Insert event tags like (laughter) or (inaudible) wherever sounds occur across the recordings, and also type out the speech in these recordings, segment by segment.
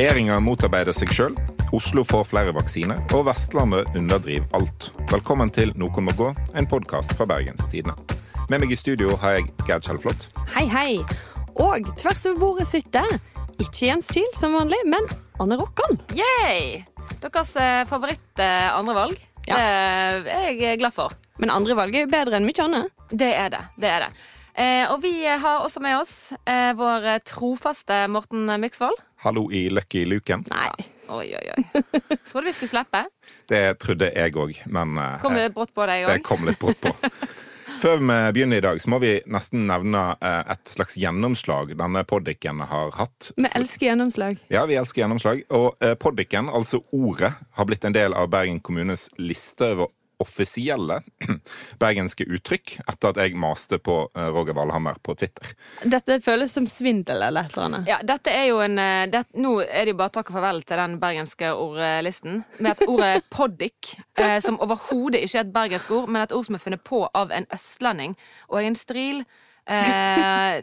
Regjeringa motarbeider seg sjøl, Oslo får flere vaksiner, og Vestlandet underdriver alt. Velkommen til Noen må gå, en podkast fra Bergens Tidende. Med meg i studio har jeg Gerd Kjellflot. Hei, hei. Og tvers over bordet sitter ikke Jens Kiel som vanlig, men Anne Rokkan. Yay! Deres eh, favoritt eh, andrevalg. Ja. Det er jeg glad for. Men andre valg er jo bedre enn mye annet. Det er det. det er det. Eh, og vi har også med oss eh, vår trofaste Morten Myksvold. Hallo i Lucky Luken. Nei. Oi, oi, oi. Trodde vi skulle slippe. Det trodde jeg òg, men eh, Kom det brått på deg det kom litt brått på. (laughs) Før vi begynner i dag, så må vi nesten nevne eh, et slags gjennomslag denne poddiken har hatt. Vi elsker gjennomslag. Ja, vi elsker gjennomslag. Og eh, poddiken, altså ordet, har blitt en del av Bergen kommunes liste over offisielle (clears throat) bergenske uttrykk etter at jeg maste på eh, Roger Valhammer på Twitter. Dette føles som svindel eller et eller annet. Ja, dette er jo en eh, det, Nå er det jo bare takk og farvel til den bergenske ordlisten. Med at ordet (laughs) poddik, eh, som overhodet ikke er et bergensk ord, men et ord som er funnet på av en østlending og en stril. Eh,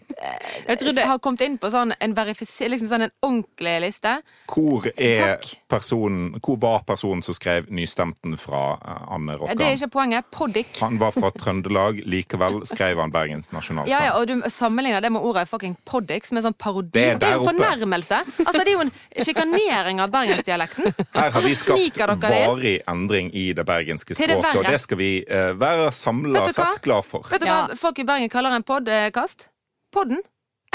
Jeg trodde- har kommet inn på sånn en, liksom sånn en ordentlig liste. Hvor, er personen, hvor var personen som skrev nystemten fra Anne Anne Det er ikke poenget. Poddik. Han var fra Trøndelag, likevel skrev han Bergens nasjonalsang. Ja, ja, og du sammenligner det med ordet fucking poddik, som er sånn parodi. Det er Det er jo fornærmelse. Altså, det er jo en sjikanering av bergensdialekten. Her har vi skapt varig endring i det bergenske språket, det og det skal vi uh, være samla sett glad for. Vet du Ja. hva folk i Bergen kaller en podkast? Podden.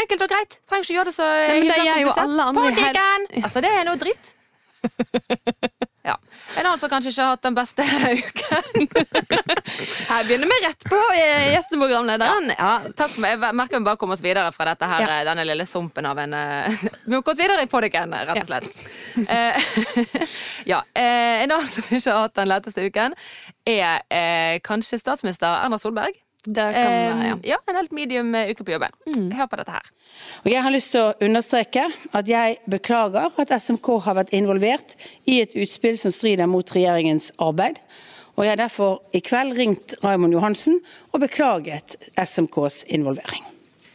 Enkelt og greit. Trenger ikke gjøre det så men det gjør jo alle andre i Poddiken! Altså, det er noe dritt. (laughs) Ja. En annen som kanskje ikke har hatt den beste (laughs) uken. Her begynner vi rett på eh, gjesteprogramlederen. Ja. Takk for meg. Jeg merker vi bare kommer oss videre fra dette her, Ja. denne lille sumpen av en eh, (laughs) Vi må komme oss videre i poddiken, rett og slett. Eh, ja. eh, En annen som ikke har hatt den letteste uken, er eh, kanskje statsminister Erna Solberg. Det kan være, ja. Ja, En helt medium eh, uke på jobben. Hør på dette her. Og jeg har lyst til å understreke at jeg beklager at SMK har vært involvert i et utspill som strider mot regjeringens arbeid. Og jeg har derfor i kveld ringt Raymond Johansen og beklaget SMKs involvering.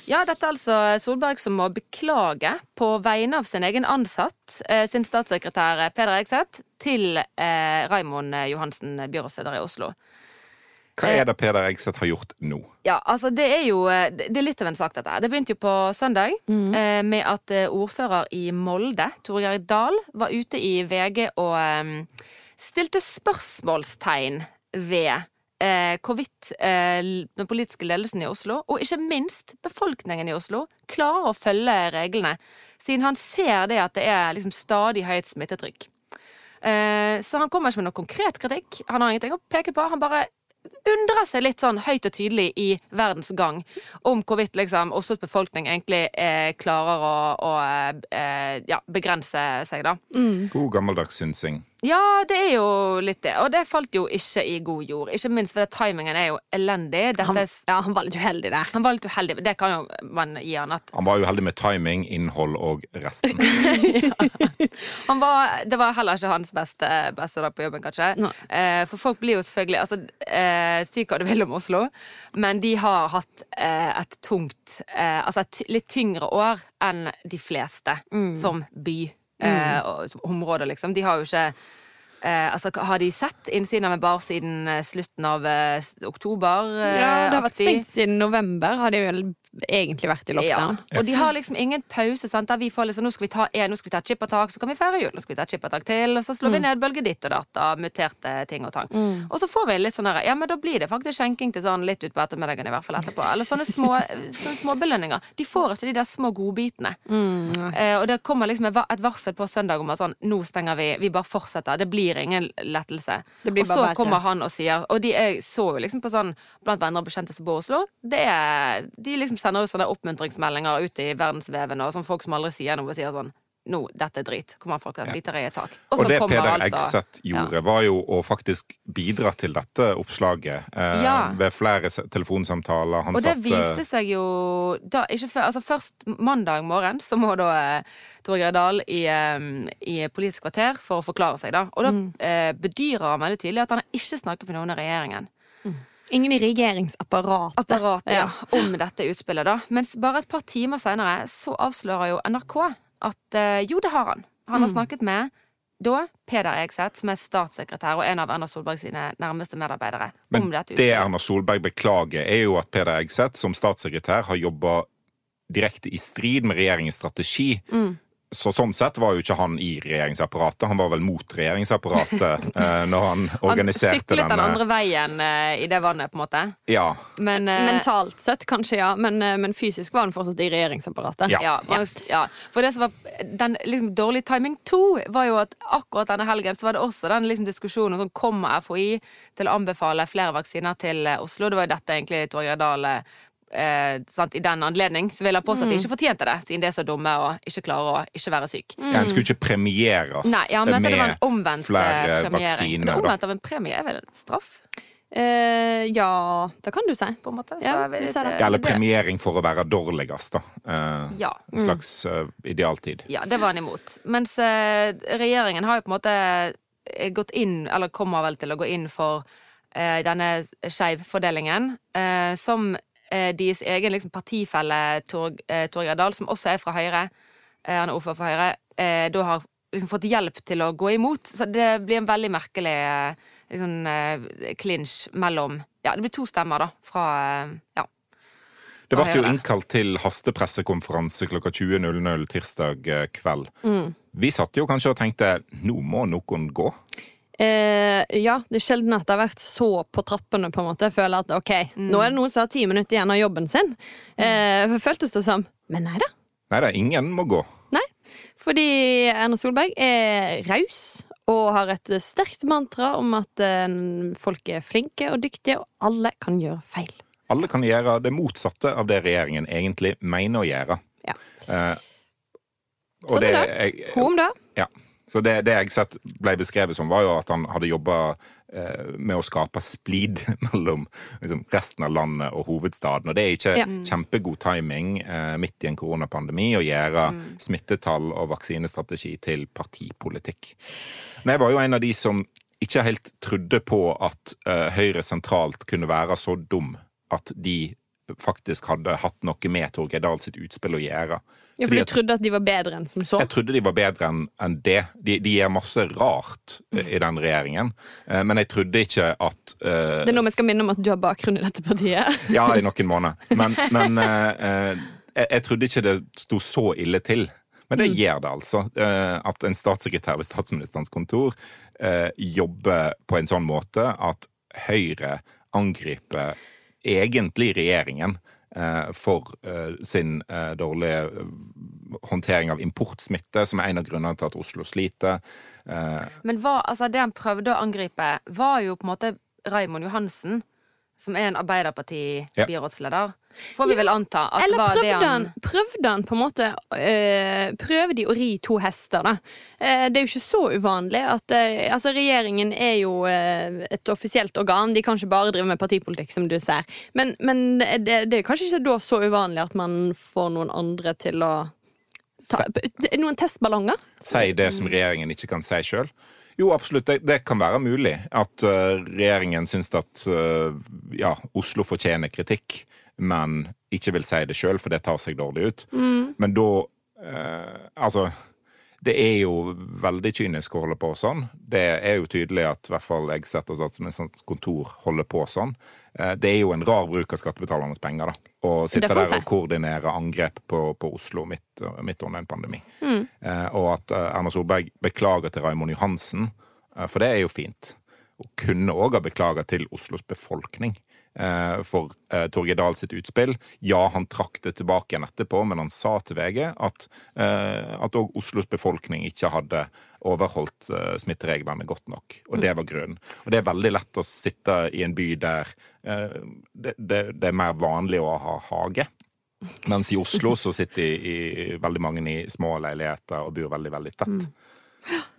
Ja, dette er altså Solberg som må beklage på vegne av sin egen ansatt, eh, sin statssekretær eh, Peder Eikseth, til eh, Raymond Johansen, byrådsleder i Oslo. Hva er det Peder Egseth har gjort nå? Ja, altså det er jo eh, Det er litt av en sak, dette. Det begynte jo på søndag eh, med at eh, ordfører i Molde, Tore Geir Dahl, var ute i VG og eh, stilte spørsmålstegn ved eh, hvorvidt eh, den politiske ledelsen i Oslo, og ikke minst befolkningen i Oslo, klarer å følge reglene, siden han ser det at det er liksom stadig høyt smittetrykk. Eh, så han kommer ikke med noe konkret kritikk. Han har ingenting å peke på. Han bare undrer seg litt sånn høyt og tydelig i verdens gang om hvorvidt liksom Oslos befolkning egentlig eh, klarer å, å eh, ja, begrense seg, da. God gammeldags synsing. Ja, det er jo litt det. Og det falt jo ikke i god jord. Ikke minst fordi timingen er jo elendig. Dette Han, ja, han var litt uheldig der. han var litt uheldig. Det kan jo man gi han at Han var uheldig med timing, innhold og resten. (laughs) Han var, det var heller ikke hans beste, beste dag på jobben, kanskje. Eh, for folk blir jo selvfølgelig altså, eh, Si hva du vil om Oslo, men de har hatt eh, et tungt eh, Altså et litt tyngre år enn de fleste som by. Eh, og, som liksom. De har jo ikke eh, altså, Har de sett innsiden av en bar siden eh, slutten av eh, oktober? eh, Ja, det har vært stengt siden november, har de vel egentlig vært i lockdown. Ja. Og de har liksom ingen pause. Sant? Der vi får liksom, nå skal vi ta én, nå skal vi ta et chippertak, så kan vi feire jul. Nå skal vi ta et chippertak til, og så slår vi ned bølge ditt og datt av muterte ting og tang. Og så får vi litt sånn her, ja, men da blir det faktisk skjenking til sånn litt utpå ettermiddagen i hvert fall etterpå. Eller sånne små (laughs) sånne småbelønninger. De får ikke de der små godbitene. eh, og det kommer liksom et varsel på søndag om at sånn, nå stenger vi, vi bare fortsetter. Det blir ingen lettelse. Det blir og så verre. kommer han og sier Og de jeg så jo liksom på sånn blant venner og bekjente som bor i Oslo. Det er, de liksom sender jo sånne oppmuntringsmeldinger ut i verdensveven, og sånn folk som aldri sier noe, sier sånn nå, dette er drit. Kommer folk til at vi tar i et tak. Og så det Peder altså- Egseth gjorde, var jo å faktisk bidra til dette oppslaget eh, Ja. ved flere telefonsamtaler. Han Og det satt, viste seg jo da, ikke før, altså Først mandag morgen så må da eh, Tore Geir i, eh, i Politisk kvarter for å forklare seg. da Og da Mm. eh, bedyrer han veldig tydelig at han har ikke snakket med noen i regjeringen. Ingen i regjeringsapparatet. apparatet ja. om dette utspillet. da Mens bare et par timer senere så avslører jo NRK at eh, jo, det har han. Han har snakket med da Peder Egseth, som er statssekretær og en av Erna Solberg sine nærmeste medarbeidere, Men om dette det. Erna Solberg beklager, er jo at Peder Egseth som statssekretær har jobba direkte i strid med regjeringens strategi. Mm. Så sånn sett var jo ikke han i regjeringsapparatet. Han var vel mot regjeringsapparatet (laughs) eh, når han organiserte Han syklet den andre veien eh, i det vannet, på en måte. Ja. Men eh, Mentalt sett kanskje, ja, men, eh, men fysisk var han fortsatt i regjeringsapparatet. Ja. Ja, ja. For det som var den liksom, dårlig timing to, var jo at akkurat denne helgen så var det også den liksom, diskusjonen om sånn, kommer FHI til å anbefale flere vaksiner til eh, Oslo. Det var jo dette egentlig Torgeir Dahl eh, sant, I den anledning så vil jeg påstå at de ikke fortjente det, siden de er så dumme og ikke klarer å ikke være syk. ja, En skulle ikke premieres Nei, ja, men det var en omvendt flere eh, premiering. Vaksiner. det omvendt av en premie er vel en straff, Eh, ja, det kan du si. på en måte. Så Ja, jeg vil ikke- det. Ja, eller premiering for å være dårligst, da. Eh, Ja. En slags eh, idealtid. Ja, det var han imot. Mens eh, regjeringen har jo på en måte eh, gått inn, eller kommer vel til å gå inn for eh, denne skeivfordelingen, eh, som eh, deres egen liksom, partifelle Tor, eh, Torgeir Dahl, som også er fra Høyre, eh, han er ordfører for Høyre, eh, da har liksom fått hjelp til å gå imot. Så det blir en veldig merkelig eh, liksom, eh, clinch mellom Ja, det blir to stemmer, da, fra eh, Ja. Det ble jo innkalt til hastepressekonferanse klokka 20.00 tirsdag eh, kveld. Mm. Vi satt jo kanskje og tenkte nå må noen gå. Eh, ja, det er sjelden at det har vært så på trappene, på en måte. Jeg føler at ok, nå er det noen som har ti minutter igjen av jobben sin. Eh, føltes det som. Men nei da. Nei da, ingen må gå. Nei. Fordi Erna Solberg er raus og har et sterkt mantra om at eh, folk er flinke og dyktige, og alle kan gjøre feil. Alle kan gjøre det motsatte av det regjeringen egentlig mener å gjøre. Ja. Eh, og Sånn det. jeg- Hun om det. Ja. Så det, det jeg sett ble beskrevet som, var jo at han hadde jobba eh, med å skape splid (laughs) mellom liksom, resten av landet og hovedstaden. Og det er ikke Ja. kjempegod timing eh, midt i en koronapandemi å gjøre smittetall og vaksinestrategi til partipolitikk. Men jeg var jo en av de som ikke helt trodde på at eh, Høyre sentralt kunne være så dum at de faktisk hadde hatt noe med Torgeir Dahl sitt utspill å gjøre. Ja, for Fordi de trodde at de var bedre enn som så. jeg trodde de var bedre enn en det. De, de gjør masse rart eh, i den regjeringen. Eh, Men jeg trodde ikke at uh, Det er nå vi skal minne om at du har bakgrunn i dette partiet. (laughs) Ja, i noen måneder. Men, men uh, jeg, jeg trodde ikke det sto så ille til. Men det gjør det altså. At en statssekretær ved statsministerens kontor jobber på en sånn måte at Høyre angriper egentlig regjeringen eh, for eh, sin eh, dårlige håndtering av importsmitte, som er en av grunnene til at Oslo sliter. Men hva, altså, det han prøvde å angripe, var jo på en måte Raimond Johansen, som er en Arbeiderparti-byrådsleder. Får vi vel anta at Eller var det prøvde han han, prøvde han på en måte øh, Prøvde de å ri to hester, da? Eh, det er jo ikke så uvanlig at eh, Altså, regjeringen er jo eh, et offisielt organ. De kan ikke bare drive med partipolitikk, som du ser. Men, men det, det er kanskje ikke da så uvanlig at man får noen andre til å ta, Noen testballonger? si det som regjeringen ikke kan si sjøl? Jo, absolutt. Det, det kan være mulig at uh, regjeringen syns at uh, ja, Oslo fortjener kritikk, men ikke vil si det sjøl, for det tar seg dårlig ut. Men da uh, Altså, det er jo veldig kynisk å holde på sånn. Det er jo tydelig at i hvert fall jeg setter statsministerens kontor holder på sånn. Eh, Det er jo en rar bruk av skattebetalernes penger, da. Å sitte der og koordinere angrep på, på Oslo midt, midt under en pandemi. Mm. og at eh, Erna Solberg beklager til Raimond Johansen, eh, for det er jo fint. Og kunne òg ha beklaga til Oslos befolkning eh, for eh, Torgeir Dahl sitt utspill. Ja, han trakk det tilbake igjen etterpå, men han sa til VG at eh, Oslos befolkning ikke hadde overholdt eh, smittereglene godt nok. Og det var grunnen. Og det er veldig lett å sitte i en by der eh, det, det, det er mer vanlig å ha hage. Mens i Oslo så sitter i, i veldig mange i små leiligheter og bor veldig, veldig tett.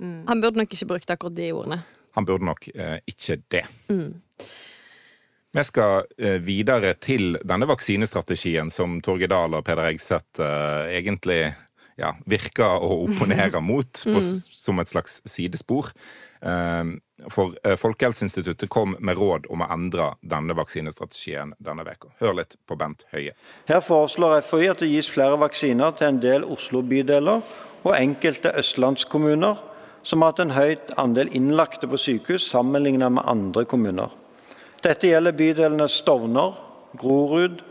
Han burde nok ikke brukt akkurat de ordene. Han burde nok eh, ikke det. Vi skal eh, videre til denne vaksinestrategien som Torgeir Dahl og Peder Egseth eh, egentlig ja, virker å opponere (laughs) mot på, s- som et slags sidespor. Eh, For eh, Folkehelseinstituttet kom med råd om å endre denne vaksinestrategien denne veka. Hør litt på Bent Høie. Her foreslår FHI at det gis flere vaksiner til en del Oslo-bydeler og enkelte østlandskommuner som har hatt en høyt andel innlagte på sykehus sammenlignet med andre kommuner. Dette gjelder bydelene Stovner, Grorud,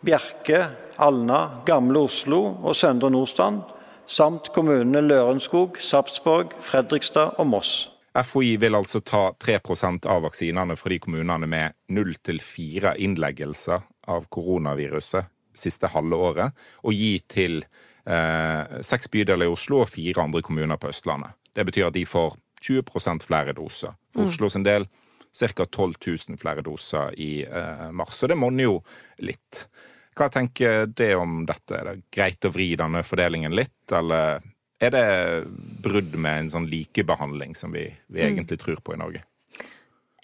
Bjerke, Alna, Gamle Oslo og Søndre Nordstrand, samt kommunene Lørenskog, Sarpsborg, Fredrikstad og Moss. FHI vil altså ta 3% av vaksinene fra de kommunene med 0-4 innleggelser av koronaviruset siste halve året, og gi til eh, seks bydeler i Oslo og fire andre kommuner på Østlandet. Det betyr at de får 20 flere doser. For Mm. Oslo sin del ca. 12 000 flere doser i eh, mars. Så det monner jo litt. Hva tenker det om dette? Er det greit å vri denne fordelingen litt, eller er det brudd med en sånn likebehandling som vi, vi Mm. egentlig tror på i Norge?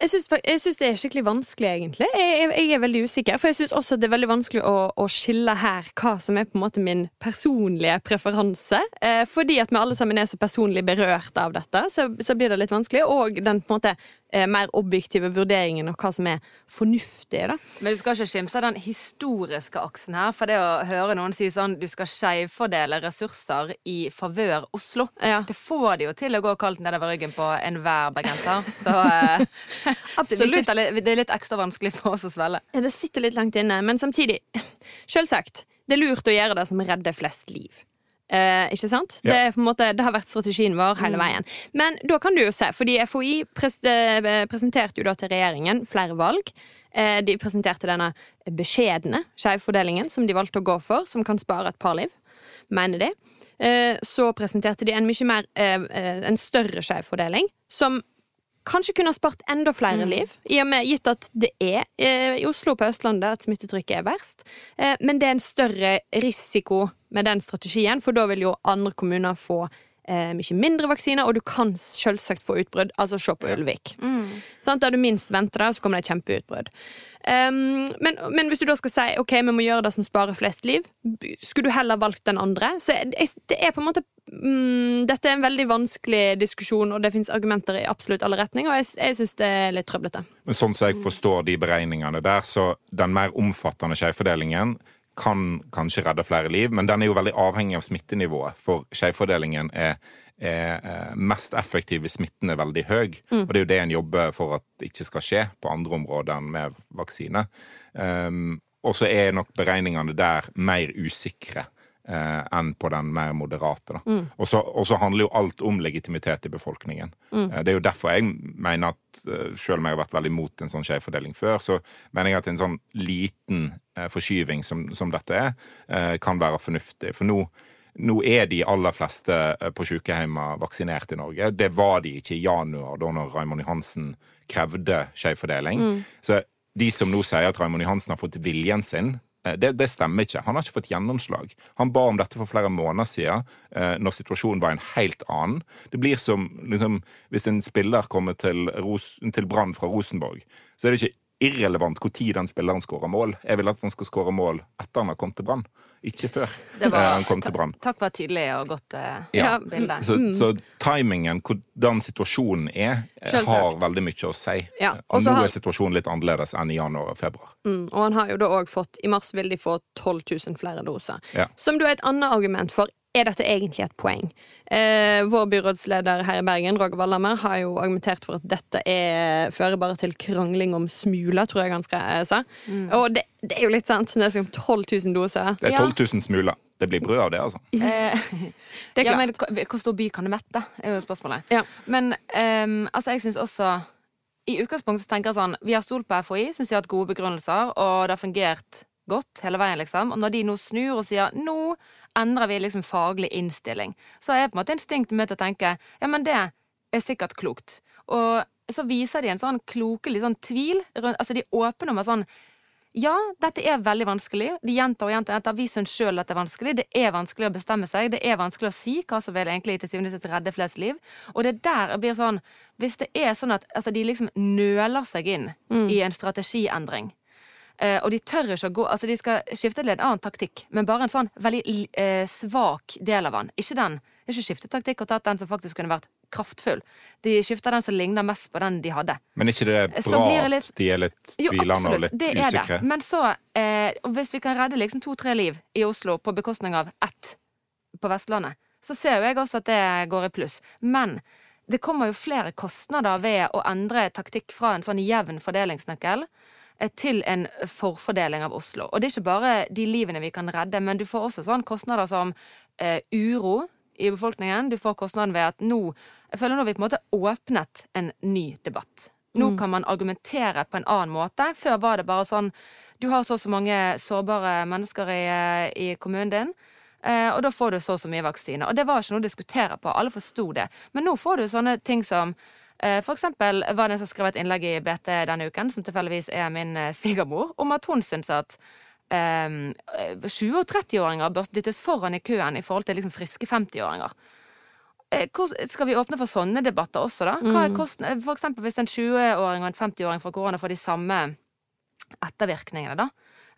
Jeg syns, det er skikkelig vanskelig, egentlig. Jeg, jeg, jeg er veldig usikker. For jeg syns også det er veldig vanskelig å, å skille her hva som er på en måte min personlige preferanse. Eh, fordi at vi alle sammen er så personlig berørt av dette, så, så blir det litt vanskelig. Og den på en måte eh, mer objektive vurderingen av hva som er fornuftig. da. Men du skal ikke skimse den historiske aksen her. For det å høre noen si sånn du skal skjevfordele ressurser i favør Oslo, Ja. det får de jo til å gå kaldt nedover ryggen på enhver bergenser. Så (laughs) eh, (laughs) Absolutt. sitter det er litt ekstra vanskelig for oss å svelge. Ja, Det sitter litt langt inne, men samtidig Selvsagt, det er lurt å gjøre det som redder flest liv. Eh, ikke sant? Ja. Det, er på en måte, det har vært strategien vår hele veien. Men da kan du jo se, fordi FHI pres eh, presenterte jo da til regjeringen flere valg. Eh, de presenterte denne beskjedne skjevfordelingen som de valgte å gå for, som kan spare et par liv. Mener de. Eh, så presenterte de en mye mer eh, eh, En større skjevfordeling, som kanskje kunne ha spart enda flere liv, i og med gitt at det er eh, i Oslo og på Østlandet at smittetrykket er verst. Eh, men det er en større risiko med den strategien, for da vil jo andre kommuner få eh, mye mindre vaksiner, og du kan selvsagt få utbrudd. Altså se på Ulvik. Sant? Der du minst venter det, så kommer det et kjempeutbrudd. Um, men, men hvis du da skal si ok, vi må gjøre det som sparer flest liv, skulle du heller valgt den andre? Så jeg- det er på en måte mm, Dette er en veldig vanskelig diskusjon, og det finnes argumenter i absolutt alle retninger, og jeg, jeg syns det er litt trøblete. Men sånn som jeg forstår de beregningene der, så den mer omfattende skjevfordelingen kan kanskje redde flere liv, men den er jo veldig avhengig av smittenivået. For skjevfordelingen er, er eh, mest effektiv hvis smitten er veldig høy. Og det er jo det en jobber for at det ikke skal skje på andre områder enn med vaksine. Um, og så er nok beregningene der mer usikre eh, enn på den mer moderate. Da. Og, så, handler jo alt om legitimitet i befolkningen. Eh, det er jo derfor jeg mener at eh, selv om jeg har vært veldig imot en sånn skjevfordeling før, så mener jeg at en sånn liten eh, forskyving som, som dette er, eh, kan være fornuftig. For nå nå er de aller fleste eh, på sykehjemmet vaksinert i Norge. Det var de ikke i januar, da når Raymond Johansen krevde skjevfordeling. Så de som nå sier at Raymond Johansen har fått viljen sin, det, det stemmer ikke. Han har ikke fått gjennomslag. Han ba om dette for flere måneder siden, eh, når situasjonen var en helt annen. Det blir som liksom, hvis en spiller kommer til, til Brann fra Rosenborg, så er det ikke irrelevant tid den spilleren skårer mål. Jeg vil at han skal skåre mål etter han har kommet til Brann, ikke før var- eh, han kom til Brann. Takk for et tydelig og godt uh, Ja. bilde. Så, så timingen, hvordan situasjonen er, eh, Selvsagt. har veldig mye å si. Ja, Og og nå har- er situasjonen litt annerledes enn i januar og februar. Mm, og han har jo da òg fått I mars vil de få 12 000 flere doser. Ja. Som da er et annet argument for er dette egentlig et poeng. Eh, vår byrådsleder her i Bergen, Roger Wallhammer, har jo argumentert for at dette er, fører bare til krangling om smuler, tror jeg han skal eh, sa. Og det, det er jo litt sant. Det er som 12 000 doser. Det er 12 000 smuler. Det blir brød av det, altså. (laughs) (laughs) Det er Ja, men hvor- stor by kan det mette, er jo spørsmålet. Ja. Men um, altså, jeg syns også I utgangspunktet så tenker jeg sånn Vi har stolt på FHI, syns de har hatt gode begrunnelser, og det har fungert godt hele veien, liksom. Og når de nå snur og sier nå endrer vi liksom faglig innstilling, så er på en måte instinktet mitt å tenke ja, men det er sikkert klokt. Og så viser de en sånn klokelig sånn tvil rundt Altså, de åpner at sånn ja, dette er veldig vanskelig. De gjentar og gjentar. gjentar. Vi syns sjøl dette er vanskelig. Det er vanskelig å bestemme seg. Det er vanskelig å si hva som vil egentlig til syvende og sist redde flest liv. Og det er der blir sånn Hvis det er sånn at altså, de liksom nøler seg inn i en strategiendring, og de tør ikke å gå Altså, de skal skifte til en annen taktikk, men bare en sånn veldig eh, svak del av den. Ikke den. Det er ikke skiftet taktikk og tatt den som faktisk kunne vært kraftfull. De skifter den som ligner mest på den de hadde. Men er ikke det er bra det litt- at de er litt tvilende og litt det er usikre? det. Men så, eh, hvis vi kan redde liksom to-tre liv i Oslo på bekostning av ett på Vestlandet, så ser jo jeg også at det går i pluss. Men det kommer jo flere kostnader ved å endre taktikk fra en sånn jevn fordelingsnøkkel eh, til en forfordeling av Oslo. Og det er ikke bare de livene vi kan redde, men du får også sånn kostnader som eh, uro i befolkningen. Du får kostnaden ved at nå Jeg føler nå har vi på en måte åpnet en ny debatt. Nå kan man argumentere på en annen måte. Før var det bare sånn Du har så og så mange sårbare mennesker i, eh, i kommunen din. Eh, og da får du så og så mye vaksiner. Og det var ikke noe å diskutere på. Alle forsto det. Men nå får du sånne ting som eh, for eksempel var det en som skrev et innlegg i BT denne uken, som tilfeldigvis er min eh, svigermor, om at hun syns at um, 20- og 30-åringer bør dyttes foran i køen i forhold til liksom friske 50-åringer. Eh, Skal vi åpne for sånne debatter også, da? Hva er kosten, for eksempel hvis en 20-åring og en 50-åring fra korona får de samme ettervirkningene, da.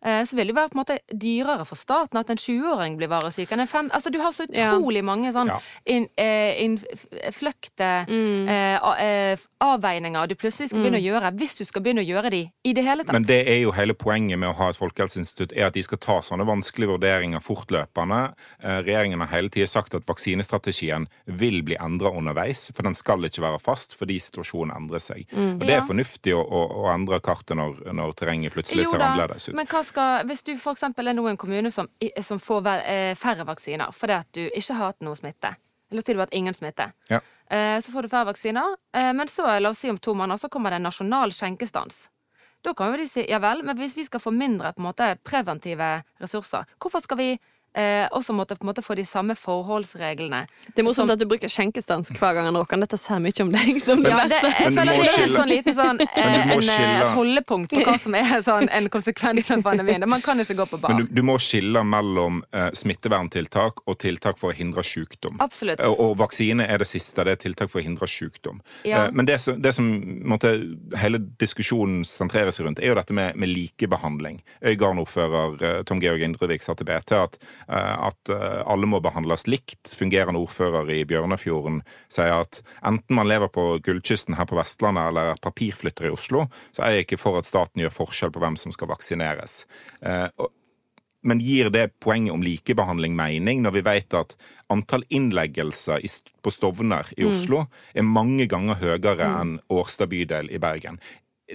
Eh, Så vil det være på en måte dyrere for staten at en 20-åring blir varesyk enn en fem... Altså, du har så Ja. utrolig mange sånn Ja. inn- eh, innfløkte mm. eh, avveininger du plutselig skal begynne å gjøre, hvis du skal begynne å gjøre de i det hele tatt. Men det er jo hele poenget med å ha et folkehelseinstitutt, er at de skal ta sånne vanskelige vurderinger fortløpende. Eh, Regjeringen har hele tiden sagt at vaksinestrategien vil bli endra underveis, for den skal ikke være fast fordi situasjonen endrer seg. Og det er Ja. fornuftig å, å, å endre kartet når, når terrenget plutselig Jo ser annerledes ut. Men hva skal, hvis du eksempel er nå en kommune som, som får eh, færre vaksiner fordi at du ikke har hatt noe smitte, la oss si du har hatt ingen smitte, Ja. eh, så får du færre vaksiner, eh, men så, la oss si om to måneder, så kommer det en nasjonal skjenkestans. Da kan jo de si ja vel, men hvis vi skal få mindre på en måte preventive ressurser, hvorfor skal vi eh, også måtte på en måte få de samme forholdsreglene? Det er morsomt at du bruker skjenkestans hver gang han råker. Dette sier mye om deg. som det Ja, det, jeg føler det er et sånn lite sånn (laughs) eh, en eh, skille- holdepunkt for hva som er sånn, en konsekvens av pandemien. Man kan ikke gå på bar. Men du, du må skille mellom eh, smitteverntiltak og tiltak for å hindre sykdom. Absolutt. Og, og vaksine er det siste. Det er tiltak for å hindre sykdom. Ja. Eh, men det som, det som måtte, hele diskusjonen sentrerer seg rundt, er jo dette med, med likebehandling. Øygarden-ordfører eh, Tom Georg Indrevik sa til BT at, eh, at eh, alle må behandles likt. Fungerende ordfører i Bjørnafjorden sier at enten man lever på gullkysten her på Vestlandet eller er papirflytter i Oslo, så er jeg ikke for at staten gjør forskjell på hvem som skal vaksineres. Eh, men gir det poenget om likebehandling mening, når vi vet at antall innleggelser på Stovner i Oslo er mange ganger høyere enn Årstad bydel i Bergen?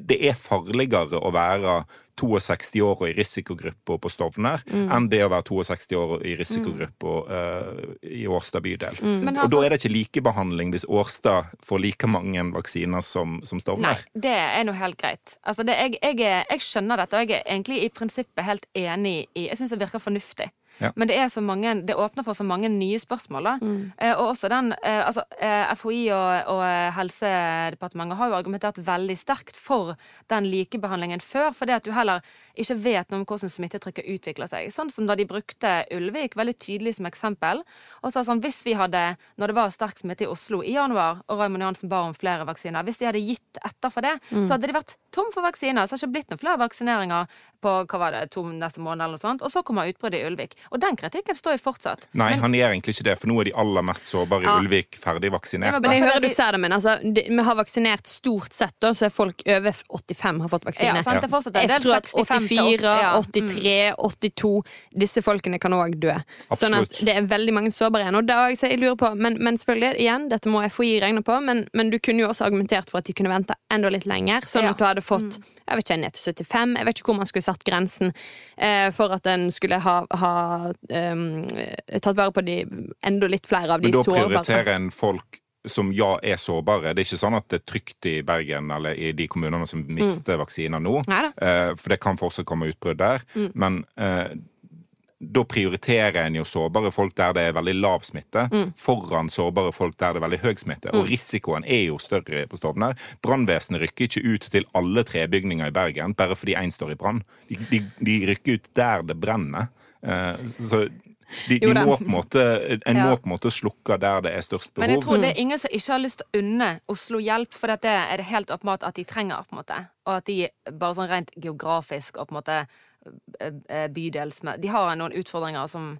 Det er farligere å være 62 år og i risikogruppa på Stovner enn det å være 62 år og i risikogruppa uh, i Årstad bydel. Mm. Og da er det ikke likebehandling hvis Årstad får like mange vaksiner som, som Nei, det er nå helt greit. Altså det, jeg, jeg, jeg skjønner dette, og jeg er egentlig i prinsippet helt enig i Jeg syns det virker fornuftig. Ja. Men det, er så mange, det åpner for så mange nye spørsmål. Da. Eh, og også den eh, altså, eh, FHI og, og Helsedepartementet har jo argumentert veldig sterkt for den likebehandlingen før, fordi at du heller ikke vet noe om hvordan smittetrykket utvikler seg. Sånn som da de brukte Ulvik veldig tydelig som eksempel. Og sa sånn, hvis vi hadde, når det var sterk smitte i Oslo i januar, og Raymond Johansen ba om flere vaksiner, hvis de hadde gitt etter for det, så hadde de vært tom for vaksiner. Så hadde det ikke blitt noen flere vaksineringer på hva var det, to neste måned eller noe sånt. Og så kommer utbruddet i Ulvik. Og den kritikken står jo fortsatt. Nei, han gjør egentlig ikke det, for nå er de aller mest sårbare i Ja. Ulvik ferdig vaksinert. Ja, Men jeg hører du sier det, men altså, de, vi har vaksinert stort sett, da, så er folk over 85 har fått vaksine. Ja, sant, det fortsatt Jeg tror at 84, 83, 82 Disse folkene kan òg dø. Sånn at det er veldig mange sårbare igjen. Og da har jeg, jeg lurer på, men, men selvfølgelig, igjen, dette må FHI regne på, men, men du kunne jo også argumentert for at de kunne vente enda litt lenger, sånn Ja. at du hadde fått jeg vet ikke, ned til 75. Jeg vet ikke hvor man skulle satt grensen eh, for at en skulle ha, ha em, tatt vare på de enda litt flere av de sårbare. Men da prioriterer en folk som ja er sårbare. Det er ikke sånn at det er trygt i Bergen eller i de kommunene som mister vaksiner nå. Eh, for det kan fortsatt komme utbrudd der. Men uh, da prioriterer en jo sårbare folk der det er veldig lav smitte, foran sårbare folk der det er veldig høy smitte. Og risikoen er jo større på Stovner. Brannvesenet rykker ikke ut til alle trebygninger i Bergen bare fordi én står i brann. De, de, de rykker ut der det brenner. Eh, så de, de må på en måte, en Ja. må på en måte slukke der det er størst behov. Men jeg tror det er ingen som ikke har lyst til å unne Oslo hjelp, for det er det helt åpenbart at de trenger, på en måte. Og at de bare sånn rent geografisk og på en måte bydels... eh, De har noen utfordringer som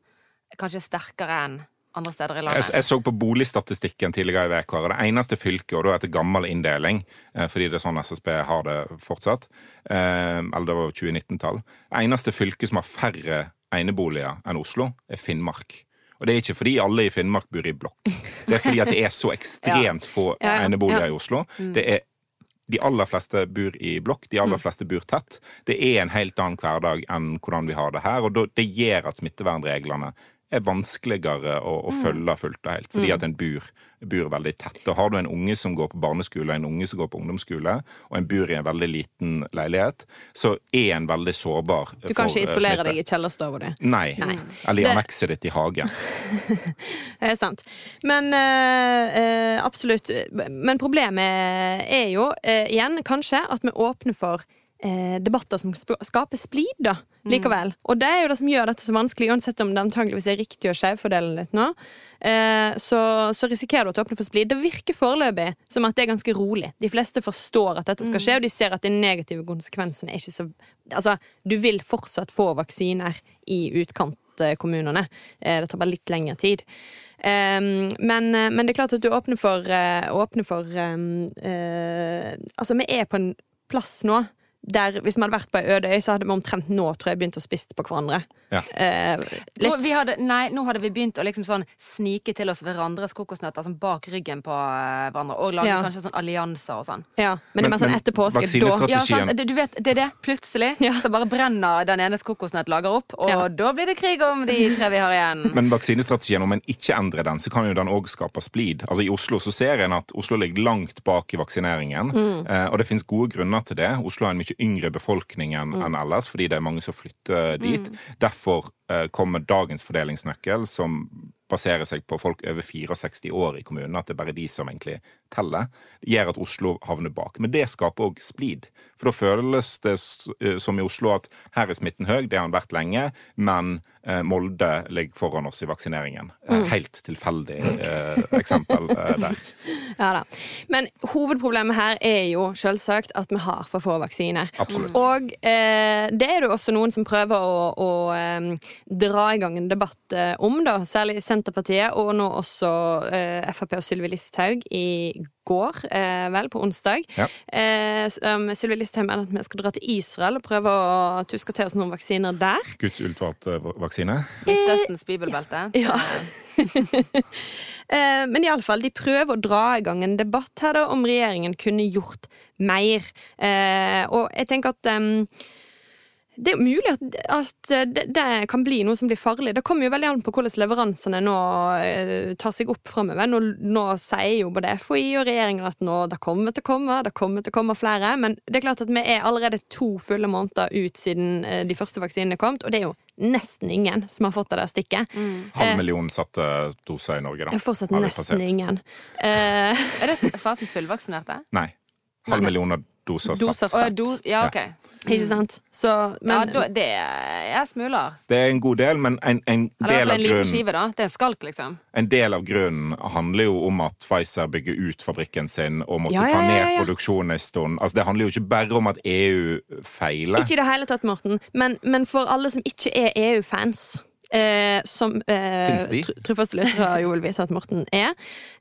kanskje er sterkere enn andre steder i landet. jeg så på boligstatistikken tidligere i uka, det eneste fylket, og da etter gammel inndeling, eh, fordi det er sånn SSB har det fortsatt, eh, eller det var 2019-tall, det eneste fylket som har færre eneboliger enn Oslo, er Finnmark. Og det er ikke fordi alle i Finnmark bor i blokk. Det er fordi at det er så (laughs) ekstremt få Ja, ja, eneboliger ja. i Oslo. Det er de aller fleste bor i blokk, de aller fleste bor tett. Det er en helt annen hverdag enn hvordan vi har det her, og det gjør at smittevernreglene er vanskeligere å, å følge fullt og helt, fordi at en bur, bur veldig tett. Og har du en unge som går på barneskole, en unge som går på ungdomsskole, og en bur i en veldig liten leilighet, så er en veldig sårbar Du kan ikke for, eh, isolere smitte. deg i kjellerstua di. Nei. Eller i annekset ditt i hagen. (laughs) Det er sant. Men eh, absolutt. Men problemet er jo øh, igjen kanskje at vi åpner for eh, debatter som skaper splid, da. Likevel. Og det er jo det som gjør dette så vanskelig, uansett om det antageligvis er riktig å skjevfordele litt nå. Eh, så, så risikerer du at det åpner for splid. Det virker foreløpig som at det er ganske rolig. De fleste forstår at dette skal skje, og de ser at de negative konsekvensene er ikke så Altså, du vil fortsatt få vaksiner i utkantkommunene. Eh, det tar bare litt lengre tid. Um, men, eh, men det er klart at du åpner for, uh, åpner for um, uh, Altså, vi er på en plass nå der hvis vi hadde vært på ei øde øy, så hadde vi omtrent nå tror jeg, begynt å spise på hverandre. Ja. Eh, vi hadde, nei, nå hadde vi begynt å liksom sånn snike til oss hverandres kokosnøtter sånn bak ryggen på eh, hverandre. Og lage Ja. kanskje sånn allianser og sånn. Ja, men, det er mer sånn etter påske. Da Ja, sant? Du, du vet, det er det. Plutselig (laughs) Ja. så bare brenner den enes kokosnøtt lager opp, og Ja. da blir det krig om de tre vi har igjen. Men vaksinestrategien, om en ikke endrer den, så kan jo den òg skape splid. Altså I Oslo så ser en at Oslo ligger langt bak i vaksineringen. Mm. Eh, og det finnes gode grunner til det. Oslo har en mye yngre befolkning enn Mm. ellers, fordi det er mange som flytter dit. Derfor eh, kommer dagens fordelingsnøkkel, som baserer seg på folk over 64 år i kommunen, at det er bare de som egentlig teller, gjør at Oslo havner bak. Men det skaper òg splid. For da føles det eh, som i Oslo at her er smitten høy, det har den vært lenge, men eh, Molde ligger foran oss i vaksineringen. Mm. Helt tilfeldig eh, eksempel eh, der. (laughs) Ja da. Men hovedproblemet her er jo selvsagt at vi har for få vaksiner. Absolutt. Og eh, det er det jo også noen som prøver å, å eh, dra i gang en debatt eh, om, da. Særlig Senterpartiet, og nå også eh, Frp og Sylvi Listhaug i går, eh, vel, på onsdag. Ja. Eh, um, Sylvi Listhaug mener at vi skal dra til Israel og prøve å tuske til oss noen vaksiner der. Guds utvalgte vaksine. Midtøstens bibelbelte. (laughs) Ja. (laughs) Eh, Men iallfall, de prøver å dra i gang en debatt her da, om regjeringen kunne gjort mer. Eh, og jeg tenker at em, det er mulig at, at det, det kan bli noe som blir farlig. Det kommer jo veldig an på hvordan leveransene nå eh, tar seg opp framover. Nå, nå sier jo både FHI og regjeringen at nå, det kommer til å komme, det kommer til å komme flere. Men det er klart at vi er allerede to fulle måneder ut siden eh, de første vaksinene kom, og det er jo nesten ingen som har fått det der stikket. Halv million satte doser i Norge, da. Det fortsatt nesten passert. ingen. Eh, (laughs) Er det fasen fullvaksinerte? Nei. Halv million doser doser satt. do, ja, ok. Ikke sant? Så, Ja, men da, det er smuler. Det er en god del, men en, en, del av en liten grunnen, skive, da. Det er en skalk, liksom. en del av grunnen handler jo om at Pfizer bygger ut fabrikken sin og måtte Ja, ja, ta ja, ned ja, ja. produksjonen en stund. Altså, det handler jo ikke bare om at EU feiler. Ikke i det hele tatt, Morten. Men, men for alle som ikke er EU-fans Eh, som eh, Finnes de? tr- trofaste lyttere jo vil vite at Morten er,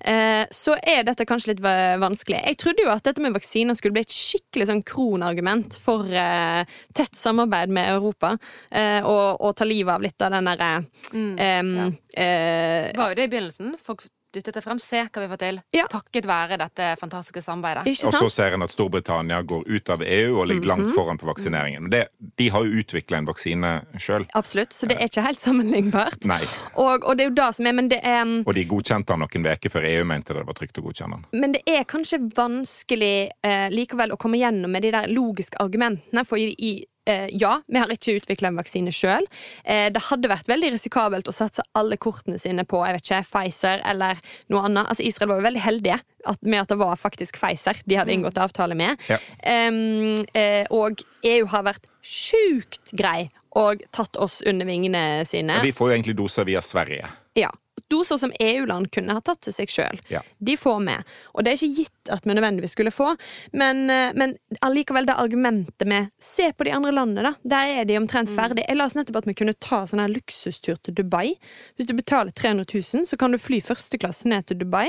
eh, så er dette kanskje litt vanskelig. Jeg trodde jo at dette med vaksiner skulle bli et skikkelig sånn kronargument for eh, tett samarbeid med Europa, eh, og, og ta livet av litt av den derre em, eh, var jo det i begynnelsen. Folk dyttet det frem. Se hva vi får til. Ja. Takket være dette fantastiske samarbeidet. Ikke Og så ser en at Storbritannia går ut av EU og ligger Mhm. langt foran på vaksineringen. Det, de har jo utvikla en vaksine sjøl. Absolutt. Så det er ikke helt (laughs) sammenlignbart. Nei. Og, og det er jo det som er, men det er Og de godkjente den noen uker før EU mente det var trygt å godkjenne den. Men det er kanskje vanskelig eh, likevel å komme gjennom med de der logiske argumentene. For i, i, ja, vi har ikke utvikla en vaksine sjøl. Eh, det hadde vært veldig risikabelt å satse alle kortene sine på jeg vet ikke, Pfizer eller noe annet. Altså Israel var jo veldig heldige med at det var faktisk Pfizer de hadde inngått avtale med. Ja. Eh, og EU har vært sjukt grei og tatt oss under vingene sine. Vi får jo egentlig doser via Sverige. Ja. Doser som EU-land kunne ha tatt til seg sjøl. Ja. De får med. Og det er ikke gitt at vi nødvendigvis skulle få, men, eh, men allikevel det argumentet med se på de andre landene, da. Der er de omtrent ferdig. Jeg las nettopp at vi kunne ta sånn her luksustur til Dubai. Hvis du betaler 300 000, så kan du fly første klasse ned til Dubai.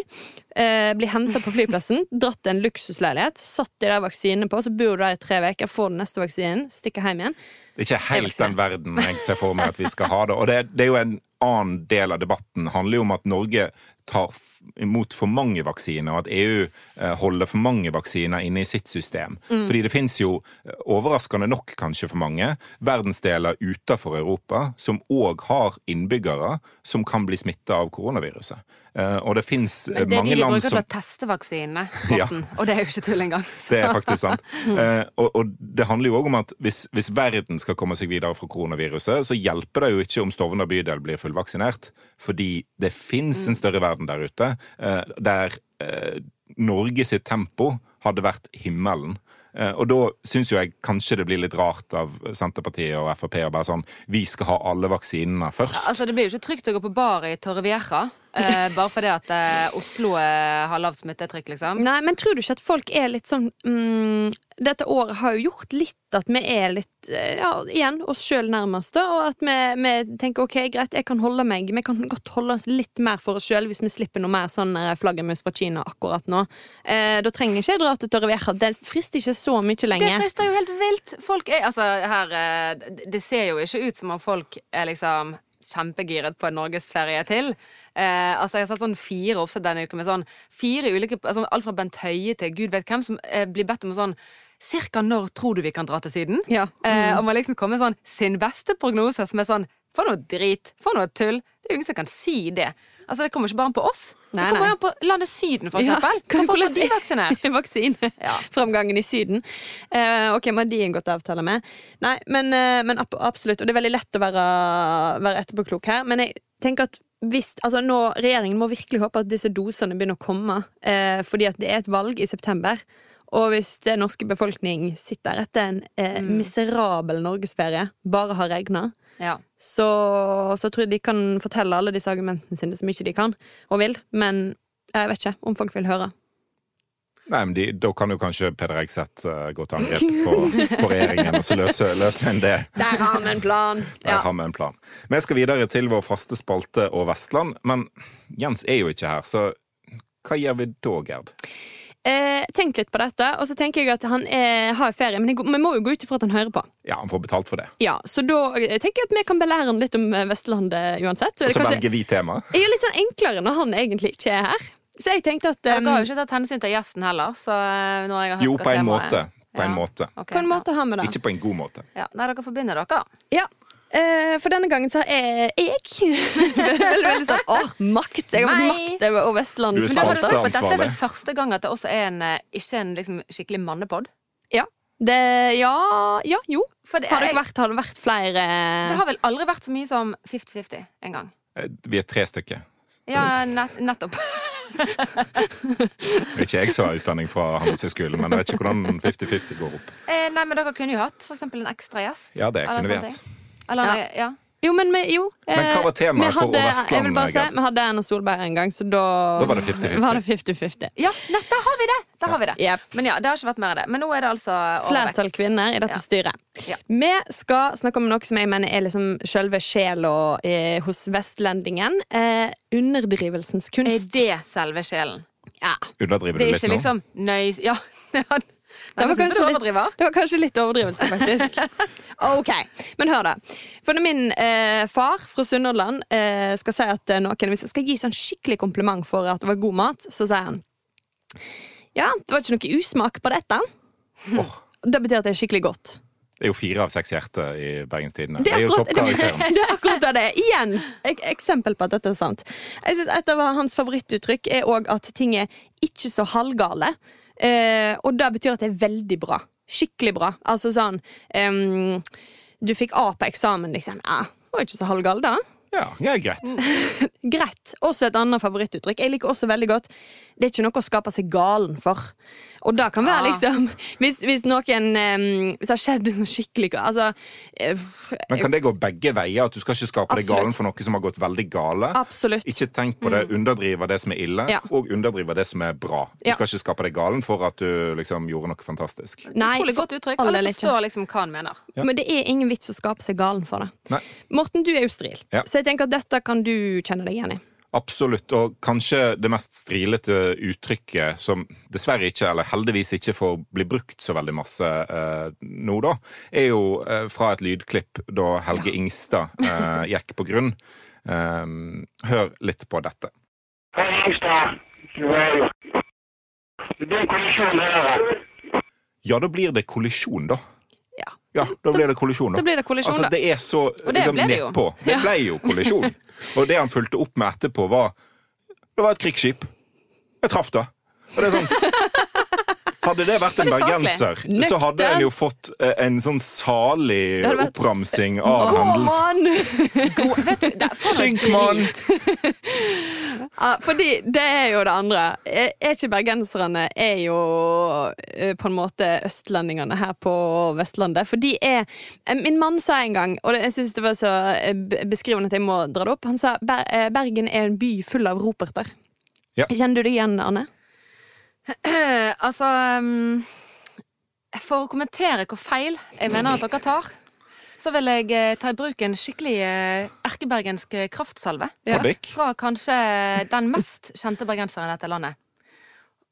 Eh, bli henta på flyplassen, (laughs) dratt til en luksusleilighet, satt de der vaksinene på, så bor du der i tre uker, får den neste vaksinen, stikker hjem igjen. Det er ikke helt den verden jeg ser for meg at vi skal ha det. Og det, det er jo en annen del av debatten handler jo om at Norge tar imot for mange vaksiner, og at EU eh, holder for mange vaksiner inne i sitt system. Fordi det fins jo, eh, overraskende nok kanskje for mange, verdensdeler utenfor Europa som òg har innbyggere som kan bli smitta av koronaviruset. Eh, og det fins Men det er de de bruker til å teste vaksinene, (laughs) Ja. Og det er jo ikke tull engang. Så- (laughs) det er faktisk sant. (laughs) Eh, og, og det handler jo òg om at hvis, hvis verden skal komme seg videre fra koronaviruset, så hjelper det jo ikke om Stovner bydel blir fullvaksinert. Fordi det fins en større verden der ute eh, der eh, Norge sitt tempo hadde vært himmelen. Eh, og da syns jo jeg kanskje det blir litt rart av Senterpartiet og Frp å bare sånn Vi skal ha alle vaksinene først. Altså, Det blir jo ikke trygt å gå på bar i Torrevieja eh, bare fordi at uh, Oslo eh, har lavt smittetrykk, liksom. Nei, men tror du ikke at folk er litt sånn mm, Dette året har jo gjort litt at vi er litt Ja, igjen oss sjøl nærmest, da. Og at vi, vi tenker ok, greit, jeg kan holde meg Vi kan godt holde oss litt mer for oss sjøl hvis vi slipper noe mer sånn flaggermus fra Kina akkurat nå. Uh, da trenger ikke jeg dra til Torrevieja. Det frister ikke så mye lenger. Det frister jo helt vilt. Folk er, altså, her, det- det ser jo ikke ut som om folk er liksom kjempegiret på en norgesferie til. Eh, altså Jeg har sett sånn fire oppsett denne uken med sånn fire ulike altså Alt fra Bent Høie til gud vet hvem, som eh, blir bedt om sånn Cirka når tror du vi kan dra til Syden? Ja. Eh, og man liksom kommer med sånn sin beste prognose, som er sånn For noe drit, for noe tull. Det er jo ingen som kan si det. Altså Det kommer ikke bare an på oss. Nei, det kommer an på landet Syden, for Ja, eksempel. kan Kan hvordan- de vaksinert? Ja. (laughs) Vaksineframgangen i Syden. Uh, ok, må de inngått avtale med? Nei, men, uh, men absolutt. Og det er veldig lett å være, være etterpåklok her. Men jeg tenker at hvis, altså nå, Regjeringen må virkelig håpe at disse dosene begynner å komme, uh, fordi at det er et valg i september. Og hvis det norske befolkning sitter etter en eh, miserabel norgesferie, bare har regna, Ja. så, så tror jeg de kan fortelle alle disse argumentene sine som ikke de kan og vil. Men jeg vet ikke om folk vil høre. Nei, men de, Da kan jo kanskje Peder Ekseth uh, gå til angrep på, på regjeringen og så løse, løse en det. Der har vi en plan! Der Ja. har vi en plan. Vi skal videre til vår faste spalte og Vestland, men Jens er jo ikke her, så hva gjør vi da, Gerd? Eh, tenk litt på dette, og så tenker jeg at han er, har ferie, men vi må jo gå ut ifra at han hører på. Ja, han får betalt for det. Ja, Så da eh, tenker jeg at vi kan belære han litt om eh, Vestlandet uansett. Og så kanskje, velger vi tema. jeg er litt sånn enklere når han egentlig ikke er her. Så jeg tenkte at Dere um, har jo ikke tatt hensyn til gjesten heller. Så eh, når jeg har Jo, på en temaet- måte. På en Ja. måte. Okay, på en måte har vi det. Ikke på en god måte. Ja. Ja. Nei, dere forbinder dere. Ja. Eh, for denne gangen så er jeg (laughs) veldig, veldig sånn Åh, makt! Jeg har fått makt over over Vestlandet. Du er Men har du spalte tenkt på at dette er vel første gang at det også er en, eh, ikke en liksom, skikkelig mannepod? Ja. Det, ja, ja, jo. For det, Har det, ikke vært, har det vært flere det har vel aldri vært så mye som 50-50 en gang. Eh, Vi er tre stykker. Ja, nett, nettopp. (laughs) Det er ikke jeg som har utdanning fra Handelshøyskolen, men jeg vet ikke hvordan 50-50 går opp. Eh, nei, men dere kunne jo hatt for en ekstra gjest. Ja, det kunne vi hatt. Eller, Ja. ja. Jo, men vi, jo. Men hva var eh, temaet for Vestlandet? Jeg vil bare si, Vi hadde Erna Solberg en gang, så da Da var det 50-50. var det 50-50. Ja, nett, der har vi det! Der har vi det. Yep. Men ja, det har ikke vært mer av det. Men nå er det altså overvekt. Flertall kvinner i dette Ja. styret. Ja. Vi skal snakke om noe som jeg mener er liksom selve sjela eh, hos vestlendingen. Eh, underdrivelsens Er det selve sjelen? Ja. Underdriver Det du litt nå? liksom nøys... Ja. (laughs) Nei, Det var, kanskje litt, det var kanskje litt overdrivelse, faktisk. (laughs) ok, Men hør, da. For når min eh, far fra Sunnhordland eh, skal si at eh, noen hvis jeg skal gi sånn skikkelig kompliment for at det var god mat, så sier han Ja, det var ikke noe usmak på dette. Oh. Det betyr at det er skikkelig godt. det er jo fire av seks hjerter i Bergenstidene. Det (laughs) Det er akkurat det, det, er akkurat det. Igjen ek eksempel på at dette er sant. Jeg synes Et av hans favorittuttrykk er òg at ting er ikke så halvgale. Eh, og det betyr at det er veldig bra. Skikkelig bra. Altså sånn um, Du fikk A på eksamen, liksom. Ja, var ikke så halvgal, da. Ja, ja, greit. (laughs) Greit. Også et annet favorittuttrykk. Jeg liker også veldig godt det er ikke noe å skape seg galen for. Og da kan være Ah. liksom Hvis, hvis noen um, Hvis det har skjedd noe skikkelig Altså uh, Men kan det gå begge veier? At du skal ikke skape deg galen for noe som har gått veldig gale? Absolutt. Ikke tenk på det, Underdrive det som er ille, Ja. og underdrive det som er bra. Du Ja. skal ikke skape deg galen for at du liksom gjorde noe fantastisk. Nei, Utrolig godt uttrykk. all Alle forstår liksom hva han mener. Men det er ingen vits å skape seg galen for det. Nei. Morten, du er jo stril, Ja. så jeg tenker at dette kan du kjenne deg igjen i. Absolutt, og kanskje det mest strilete uttrykket som dessverre ikke, eller heldigvis ikke får bli brukt så veldig masse eh, nå, da, er jo eh, fra et lydklipp da Helge Ingstad eh, gikk på grunn. Eh, hør litt på dette. Er jo Det blir kollisjon her. Ja, da blir det kollisjon, da. Ja. Da blir det kollisjon, da. Da blir det kollisjon, altså, det er så det liksom, ble det nedpå. Det ble jo kollisjon. (laughs) Og det han fulgte opp med etterpå, var Det var et krigsskip. Jeg traff det. Og det er sånn Hadde det vært en det bergenser, så hadde en jo fått eh, en sånn salig vært- oppramsing av Gå, hendelser. (laughs) mann! Synk, (laughs) mann! Ja, fordi det er jo det andre. Er ikke bergenserne er jo eh, på en måte østlendingene her på Vestlandet. For de er eh, Min mann sa en gang, og jeg syns det var så beskrivende at jeg må dra det opp, han sa Bergen er en by full av roperter. Ja. Kjenner du det igjen, Anne? (clears throat) Altså um, For å kommentere hvor feil jeg mener at dere tar, så vil jeg eh, ta i bruk en skikkelig eh, erkebergensk kraftsalve. Ja. Fra kanskje den mest kjente bergenseren i dette landet.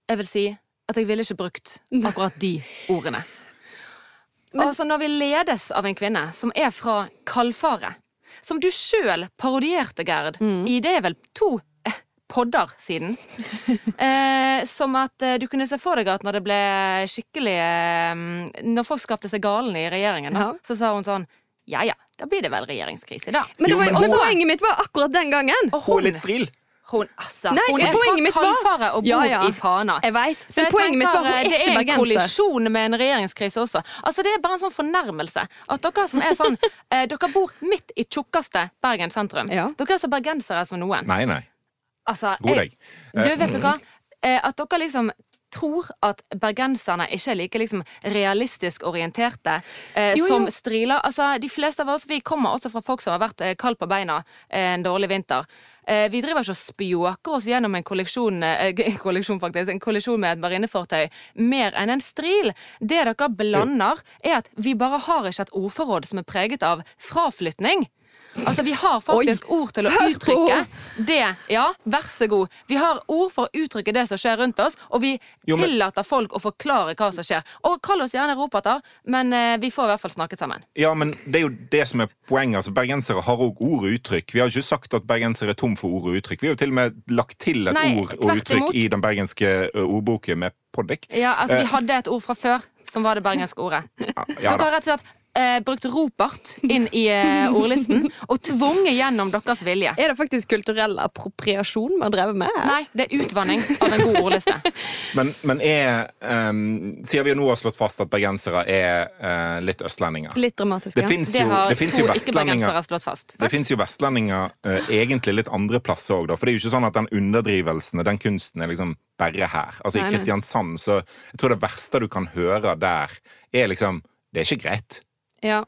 Jeg vil si at jeg ville ikke brukt akkurat de ordene. altså Når vi ledes av en kvinne som er fra Kalfaret, som du sjøl parodierte, Gerd, i det er vel to podder siden, (laughs) eh, som at eh, du kunne se for deg at når det ble skikkelig eh, Når folk skapte seg galen i regjeringen, da, Ja. så sa hun sånn Ja ja, da blir det vel regjeringskrise, da. Men, det Jo, men også, hun- poenget mitt var akkurat den gangen! Og Hun er litt stril. hun, altså, Nei, hun er fra var- Kalfaret og bor Ja, ja. i Fana. Jeg vet. Men jeg poenget mitt var hun er det er en bergenser. kollisjon med en regjeringskrise også. Altså Det er bare en sånn fornærmelse. At dere som er sånn (laughs) eh, Dere bor midt i tjukkeste Bergen sentrum. Ja. Dere er så bergensere som noen. Nei, nei. Altså, God dag. Du, vet du hva? Eh, At dere liksom tror at bergenserne ikke er like liksom realistisk orienterte eh, Jo, jo. som striler. Altså, De fleste av oss vi kommer også fra folk som har vært eh, kald på beina eh, en dårlig vinter. Eh, vi driver ikke og spjåker oss gjennom en kolleksjon, eh, (laughs) kolleksjon faktisk, en kollisjon med et marinefartøy mer enn en stril. Det dere blander, er at vi bare har ikke et ordforråd som er preget av fraflytning. Altså, Vi har faktisk ord til å uttrykke det. Ja, vær så god. Vi har ord for å uttrykke det som skjer rundt oss, og vi Jo, men- tillater folk å forklare hva som skjer. Og kall oss gjerne ropater, men eh, vi får i hvert fall snakket sammen. Ja, men det er jo det som er poenget. Altså, bergensere har òg ord og uttrykk. Vi har ikke sagt at bergensere er tom for ord og uttrykk. Vi har jo til og med lagt til et Nei, ord og uttrykk imot. i den bergenske ordboken med poddik. Ja, altså, Eh. Vi hadde et ord fra før som var det bergenske ordet. Ja Dere da. har rett og slett eh, brukt ropert inn i eh, ordlisten (laughs) og tvunget gjennom deres vilje. Er det faktisk kulturell appropriasjon vi har drevet med? Nei, det er utvanning av en god ordliste. (laughs) Men, men er um, Siden vi nå har slått fast at bergensere er uh, litt østlendinger Litt dramatiske. Det fins jo, det to jo vestlendinger ikke-bergensere slått fast. det finnes jo vestlendinger uh, egentlig litt andre plasser òg, For det er jo ikke sånn at den underdrivelsen og den kunsten er liksom bare her. Altså Nei, I. Kristiansand så Jeg tror det verste du kan høre der, er liksom Det er ikke greit. Ja.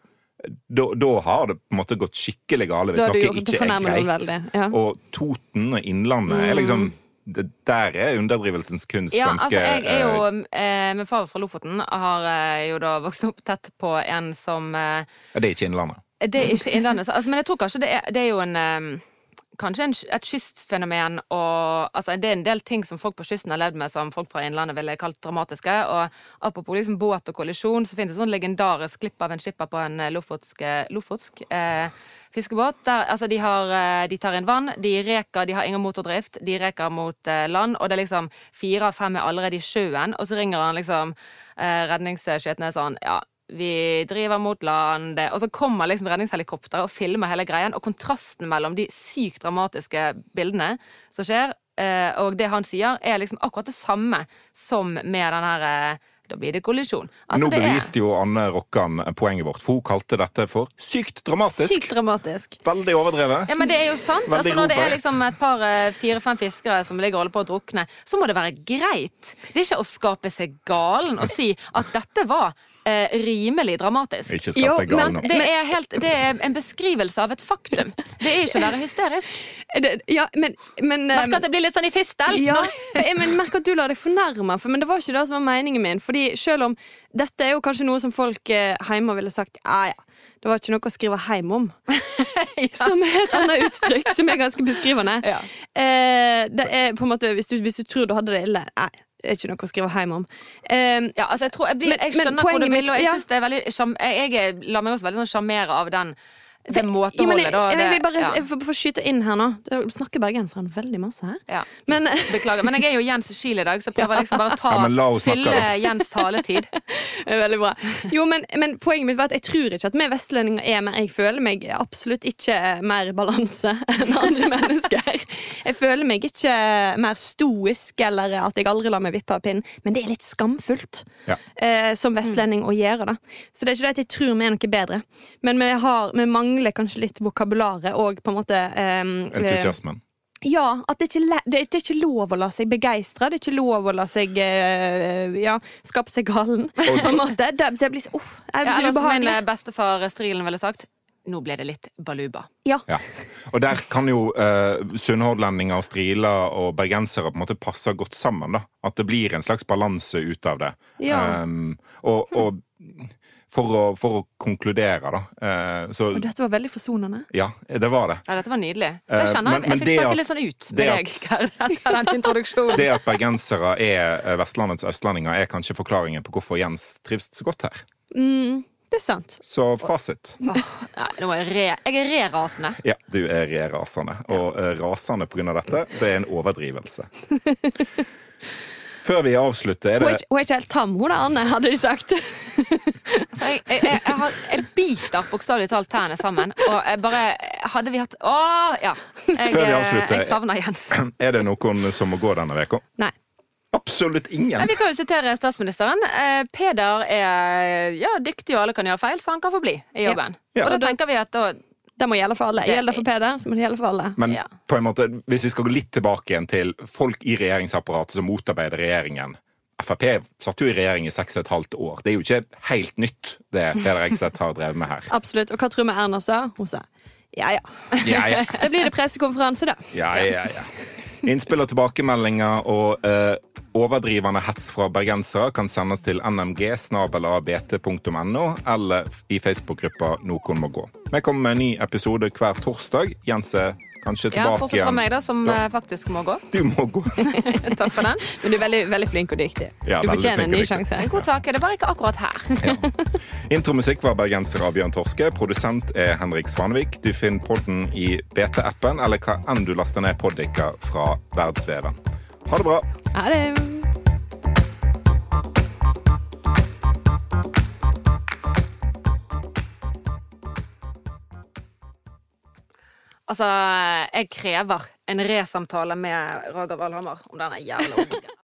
Da, da har det på en måte gått skikkelig gale hvis noe gjort- ikke er greit. ja. Mm. Og Toten og Innlandet er liksom det, Der er underdrivelsens kunst Ja, ganske altså jeg er jo eh, eh, Min far fra Lofoten. Har eh, jo da vokst opp tett på en som eh, Det er ikke Innlandet. Det er ikke Innlandet, altså, men jeg tror kanskje det er, det er jo en eh, Kanskje en, et kystfenomen og altså, Det er en del ting som folk på kysten har levd med som folk fra Innlandet ville kalt dramatiske. Og apropos liksom båt og kollisjon, så finnes det sånn legendarisk klipp av en skipper på en eh, lofotsk, lofotsk eh, fiskebåt. Der, altså, de, har, eh, de tar inn vann, de reker, de har ingen motordrift, de reker mot eh, land, og det er liksom fire av fem er allerede i sjøen, og så ringer han liksom eh, redningsskøytene sånn Ja, vi driver mot land Og så kommer liksom redningshelikopteret og filmer hele greien. Og kontrasten mellom de sykt dramatiske bildene som skjer, eh, og det han sier, er liksom akkurat det samme som med den her eh, da blir det kollisjon. Altså, Nå det er- beviste jo Anne Rokkan poenget vårt, for hun kalte dette for sykt dramatisk. Sykt dramatisk. Veldig overdrevet. Ja, men det er jo sant. Altså, når det er liksom et par eh, fire-fem fiskere som ligger og holder på å drukne, så må det være greit. Det er ikke å skape seg galen og si at dette var eh, rimelig dramatisk. Ikke Jo, skatt deg gal men- nå. Det er, helt, det er en beskrivelse av et faktum. Det er ikke å være hysterisk. (laughs) Det, ja, men, men Merker at det blir litt sånn i fistel. Ja, men, merker at du lar deg fornærme, for, men det var ikke det som var meningen min. Fordi selv om dette er jo kanskje noe som folk eh, hjemme ville sagt Ja, ja, det var ikke noe å skrive hjem om. (laughs) Som er et annet uttrykk som er ganske beskrivende. Ja. Eh, det er på en måte, hvis du, hvis du tror du hadde det ille Nei, er ikke noe å skrive hjem om. Eh, Ja, altså jeg, tror, jeg, blir, Men- jeg men skjønner hvor du vil, og jeg, ja. det veldig, jeg, jeg lar meg også veldig sånn av den, det måteholdet. jeg, da, jeg, vil bare ja. jeg får skyte inn her nå. Du snakker bergenseren veldig masse her. Ja. Men (laughs) Beklager, men jeg er jo Jens Kiel i dag, så jeg prøver liksom bare å ta, Ja, fylle. Jens taletid. (laughs) Det er Veldig bra. Jo, men, men poenget mitt var at jeg tror ikke at vi vestlendinger er mer Jeg føler meg absolutt ikke mer i balanse (laughs) enn andre mennesker. Jeg føler meg ikke mer stoisk eller at jeg aldri lar meg vippe av pinnen, men det er litt skamfullt Ja. eh, som vestlending å gjøre det. Så det er ikke det at jeg tror vi er noe bedre, men vi, har, vi mangler kanskje litt vokabularet og på en måte eh, Entusiasmen. ja, at det ikke, det, det er ikke lov å la seg begeistre. Det er ikke lov å la seg eh, ja, skape seg galen. På en måte. Det, det blir så uff, det Ja, blir så ubehagelig. som min eh, bestefar Strilen ville sagt, nå ble det litt baluba. Ja. Ja. Og der kan jo eh, sunnhordlendinger og striler og bergensere på en måte passe godt sammen. da. At det blir en slags balanse ut av det. Ja. Um, og, og for, å, for å konkludere, da eh, Så Og dette var veldig forsonende. ja, det var det. Ja, dette var nydelig. Eh, Det kjenner jeg. men- men Jeg fikk det snakke litt sånn ut det med deg etter den introduksjonen. (laughs) Det at bergensere er eh, Vestlandets østlendinger, er kanskje forklaringen på hvorfor Jens trives så godt her. Mm, det er sant. Så fasit. Oh, nei, nå er jeg re, jeg er re-rasende. Ja, du er re-rasende. Og ja. rasende på grunn av dette, det er en overdrivelse. Før vi avslutter, er Hun er, det ikke- hun er ikke helt tam, hun er Anne, hadde de sagt. Jeg, jeg, jeg, jeg, har, jeg biter bokstavelig talt tærne sammen. Og jeg bare Hadde vi hatt Å, ja. Jeg, Før vi eh, avslutter- jeg savner Jens. Er det noen som må gå denne uka? Nei. Absolutt Nei, ingen. vi kan jo sitere statsministeren. Eh, Peder er ja, dyktig, og alle kan gjøre feil, så han kan få bli i jobben. Ja. Og da tenker vi at da Det må gjelde for alle. Gjelder det for Peder, så må det gjelde for alle. Men Ja. på en måte, hvis vi skal gå litt tilbake igjen til folk i regjeringsapparatet som motarbeider regjeringen Frp satt jo i regjering i seks og et halvt år. Det er jo ikke helt nytt, det Peder Ekseth har drevet med her. (laughs) Absolutt. Og hva tror vi Erna sa? Hun sa ja ja. Ja, ja. (laughs) Det blir det pressekonferanse, da. Ja, ja, ja. Innspill og tilbakemeldinger og eh, overdrivende hets fra bergensere kan sendes til nmg.bt.no eller i Facebook-gruppa Noen må gå. Vi kommer med en ny episode hver torsdag. Jens er kanskje Ja, tilbake Bortsett fra igjen. meg, da, som Ja. eh, faktisk må gå. Du må gå. (laughs) Takk for den. Men du er veldig, veldig flink og dyktig. Ja, du fortjener en ny sjanse. En God tak. Det var ikke akkurat her. (laughs) Intromusikk var bergenser av Bjørn Torske. Produsent er Henrik Svanvik. Du finner podden i BT-appen eller hva enn du laster ned poddiker fra verdensveven. Ha det bra. Ha det. Altså, jeg krever en resamtale med Roger Valhammer om denne jævla ungen.